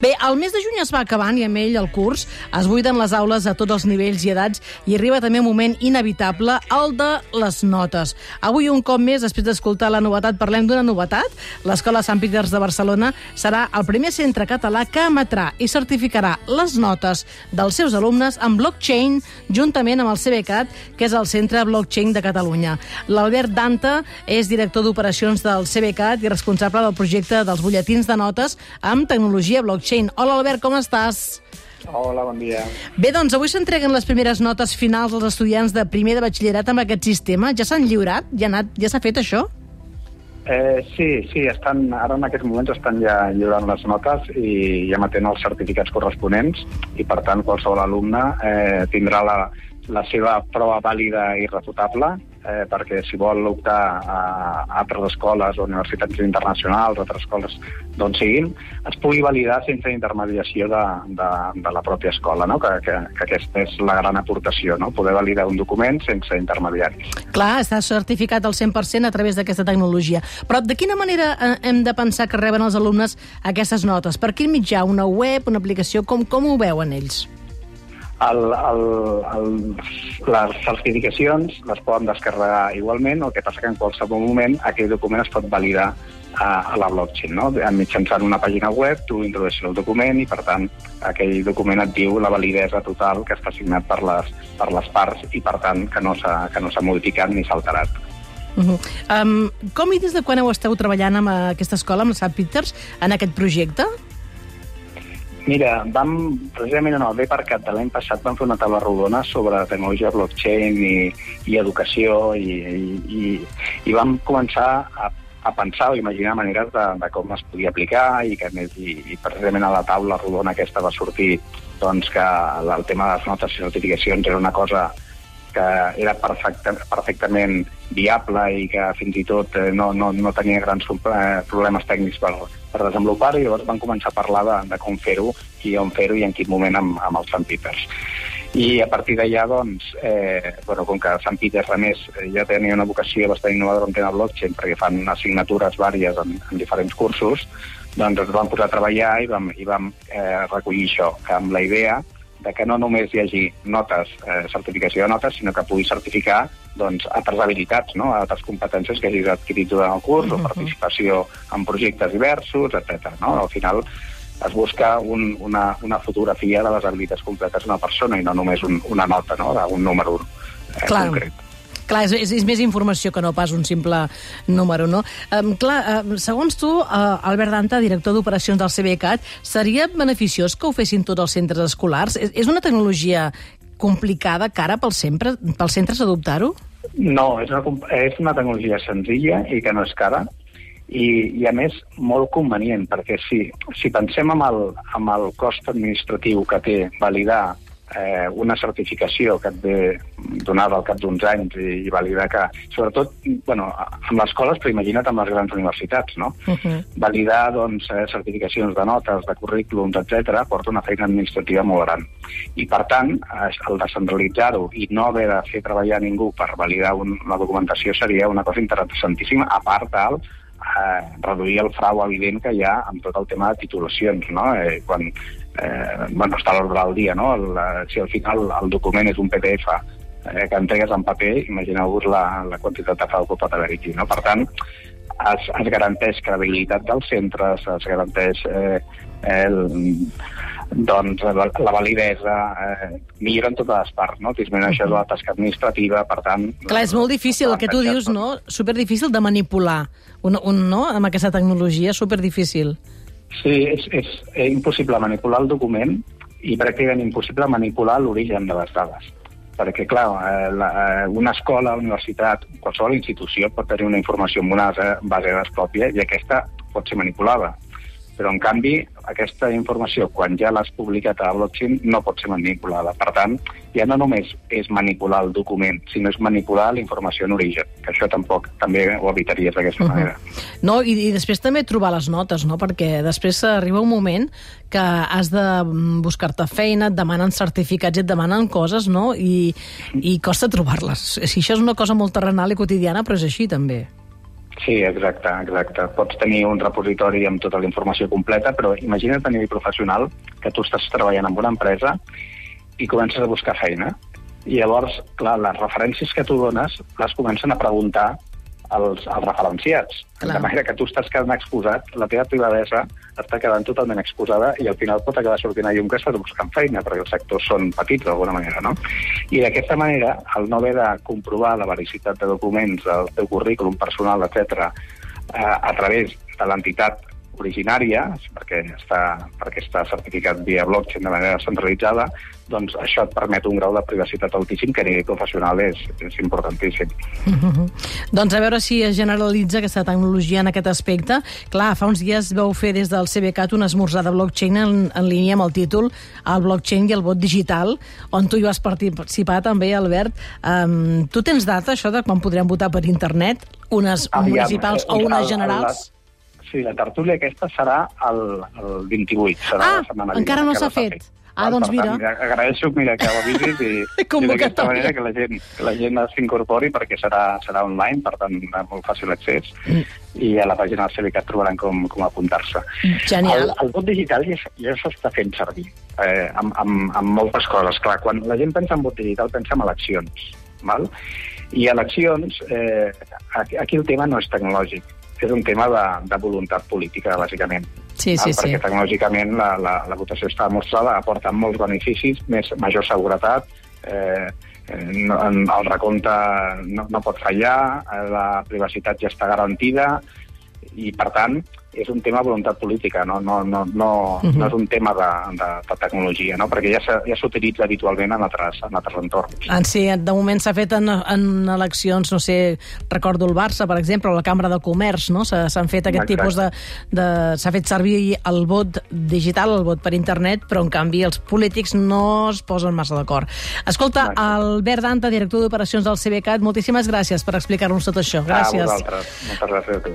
Bé, el mes de juny es va acabant i amb ell el curs es buiden les aules a tots els nivells i edats i arriba també un moment inevitable, el de les notes. Avui, un cop més, després d'escoltar la novetat, parlem d'una novetat. L'Escola Sant Peters de Barcelona serà el primer centre català que emetrà i certificarà les notes dels seus alumnes en blockchain juntament amb el CBCAT, que és el Centre Blockchain de Catalunya. L'Albert Danta és director d'operacions del CBCAT i responsable del projecte dels butlletins de notes amb tecnologia blockchain blockchain. Hola, Albert, com estàs? Hola, bon dia. Bé, doncs avui s'entreguen les primeres notes finals als estudiants de primer de batxillerat amb aquest sistema. Ja s'han lliurat? Ja s'ha ja fet això? Eh, sí, sí, estan, ara en aquests moments estan ja lliurant les notes i ja matent els certificats corresponents i, per tant, qualsevol alumne eh, tindrà la, la seva prova vàlida i refutable eh, perquè si vol optar a, altres escoles o universitats internacionals, altres escoles d'on siguin, es pugui validar sense intermediació de, de, de la pròpia escola, no? que, que, que aquesta és la gran aportació, no? poder validar un document sense intermediaris. Clar, està certificat al 100% a través d'aquesta tecnologia. Però de quina manera eh, hem de pensar que reben els alumnes aquestes notes? Per quin mitjà? Una web, una aplicació? Com, com ho veuen ells? El, el, el, les certificacions les poden descarregar igualment, el que passa que en qualsevol moment aquell document es pot validar a, a la blockchain. No? Mitjançant una pàgina web tu introdueixes el document i, per tant, aquell document et diu la validesa total que està signat per les, per les parts i, per tant, que no s'ha modificat ni s'ha alterat. Uh -huh. um, com i des de quan heu esteu treballant amb aquesta escola, amb la Sant Peters, en aquest projecte? Mira, vam, precisament en el Cat de l'any passat vam fer una taula rodona sobre tecnologia blockchain i, i educació i, i, i vam començar a, a pensar o imaginar maneres de, de com es podia aplicar i, que, i, i precisament a la taula rodona aquesta va sortir doncs, que el tema de les notes i notificacions era una cosa que era perfecte, perfectament viable i que fins i tot eh, no, no, no tenia grans problemes tècnics per, per desenvolupar-ho i llavors van començar a parlar de, de com fer-ho i on fer-ho i en quin moment amb, amb els Sant Peters. I a partir d'allà, doncs, eh, bueno, com que Sant Peters, a més, eh, ja tenia una vocació bastant innovadora en tema blockchain perquè fan assignatures vàries en, en diferents cursos, doncs ens vam posar a treballar i vam, i vam eh, recollir això, amb la idea de que no només hi hagi notes, eh, certificació de notes, sinó que pugui certificar doncs, altres habilitats, no? altres competències que hagis adquirit durant el curs, uh -huh. o participació en projectes diversos, etc. No? Al final es busca un, una, una fotografia de les habilitats completes d'una persona i no només un, una nota, no? d'un número eh, Clar. concret. Clar, és, és, és més informació que no pas un simple número, no? Um, clar, uh, segons tu, uh, Albert Danta, director d'operacions del CBCAT, seria beneficiós que ho fessin tots els centres escolars? És, és una tecnologia complicada, cara, pels, sempre, pels centres adoptar-ho? No, és una, és una tecnologia senzilla i que no és cara, i, i a més molt convenient, perquè si, si pensem amb el, amb el cost administratiu que té validar eh, una certificació que et ve donada al cap d'uns anys i, i validar que, sobretot, bueno, amb les escoles, però imagina't amb les grans universitats, no? Uh -huh. Validar, doncs, eh, certificacions de notes, de currículums, etc porta una feina administrativa molt gran. I, per tant, el descentralitzar-ho i no haver de fer treballar ningú per validar un, la documentació seria una cosa interessantíssima, a part del eh, reduir el frau evident que hi ha amb tot el tema de titulacions, no? Eh, quan eh, bueno, està a l'ordre del dia, no? El, si al final el document és un PDF eh, que entregues en paper, imagineu-vos la, la quantitat de frau que pot haver aquí, no? Per tant, es, es garanteix credibilitat dels centres, es garanteix eh, el, doncs la, la validesa eh, millora en totes les parts, no? Disminueix -huh. la tasca administrativa, per tant... Clar, és molt difícil, el que tu dius, no? Super difícil de manipular, un, un, no? Amb aquesta tecnologia, super difícil. Sí, és, és, és impossible manipular el document i pràcticament impossible manipular l'origen de les dades. Perquè, clar, eh, la, eh, una escola, universitat, qualsevol institució pot tenir una informació en una base de dades pròpia i aquesta pot ser manipulada. Però, en canvi, aquesta informació, quan ja l'has publicat a la blockchain, no pot ser manipulada. Per tant, ja no només és manipular el document, sinó és manipular la informació en origen, que això tampoc també ho evitaries d'aquesta uh -huh. manera. No, i, i després també trobar les notes, no? perquè després arriba un moment que has de mm, buscar-te feina, et demanen certificats i et demanen coses, no? I, i costa trobar-les. Si això és una cosa molt terrenal i quotidiana, però és així també. Sí, exacte, exacte. Pots tenir un repositori amb tota la informació completa, però imagina't a nivell professional que tu estàs treballant en una empresa i comences a buscar feina. I llavors, clar, les referències que tu dones les comencen a preguntar als, als referenciats. Clar. De manera que tu estàs quedant exposat, la teva privadesa està quedant totalment exposada i al final pot acabar sortint a llum que estàs buscant feina, perquè els sectors són petits d'alguna manera, no? I d'aquesta manera, el no haver de comprovar la vericitat de documents, el teu currículum personal, etc, eh, a través de l'entitat originària, perquè està, perquè està certificat via blockchain de manera centralitzada, doncs això et permet un grau de privacitat altíssim que a nivell professional és, és importantíssim. Doncs a veure si es generalitza aquesta tecnologia en aquest aspecte. Clar, fa uns dies vau fer des del CBCAT un esmorzar de blockchain en, en línia amb el títol El blockchain i el vot digital, on tu hi vas participar també, Albert. Um, tu tens data, això, de quan podrem votar per internet? Unes Aviam, municipals eh, o unes el- generals? Sí, la tertúlia aquesta serà el, el 28. Serà Ah, la setmana encara vinent, no que s'ha fet. Ah, Val, doncs per tant, mira. agraeixo mira, que l'avisis i, i Convocatòria. d'aquesta manera que la gent, que la gent s'incorpori perquè serà, serà online, per tant, molt fàcil accés. Mm. I a la pàgina del CBCAT trobaran com, com apuntar-se. Genial. El, el vot digital ja, ja s'està fent servir eh, amb, amb, amb moltes coses. Clar, quan la gent pensa en vot digital, pensa en eleccions. Val? I eleccions, eh, aquí el tema no és tecnològic, és un tema de, de voluntat política, bàsicament. Sí, sí, sí. Perquè tecnològicament la, la, la votació està demostrada, aporta molts beneficis, més major seguretat, eh, eh, no, el recompte no, no pot fallar, eh, la privacitat ja està garantida, i per tant és un tema de voluntat política, no, no, no, no, Mhm. no és un tema de, de, de tecnologia, no? perquè ja s'ha- ja s'utilitza habitualment en altres, en altres entorns. En sí, de moment s'ha fet en, en eleccions, no sé, recordo el Barça, per exemple, o la Cambra de Comerç, no? S'ha- S'han fet aquest Exacte. tipus de... de S'ha fet servir el vot digital, el vot per internet, però en canvi els polítics no es posen massa d'acord. Escolta, Exacte. Albert Danta, director d'operacions del CBCAT, moltíssimes gràcies per explicar-nos tot això. Gràcies. A vosaltres. Moltes gràcies a tu.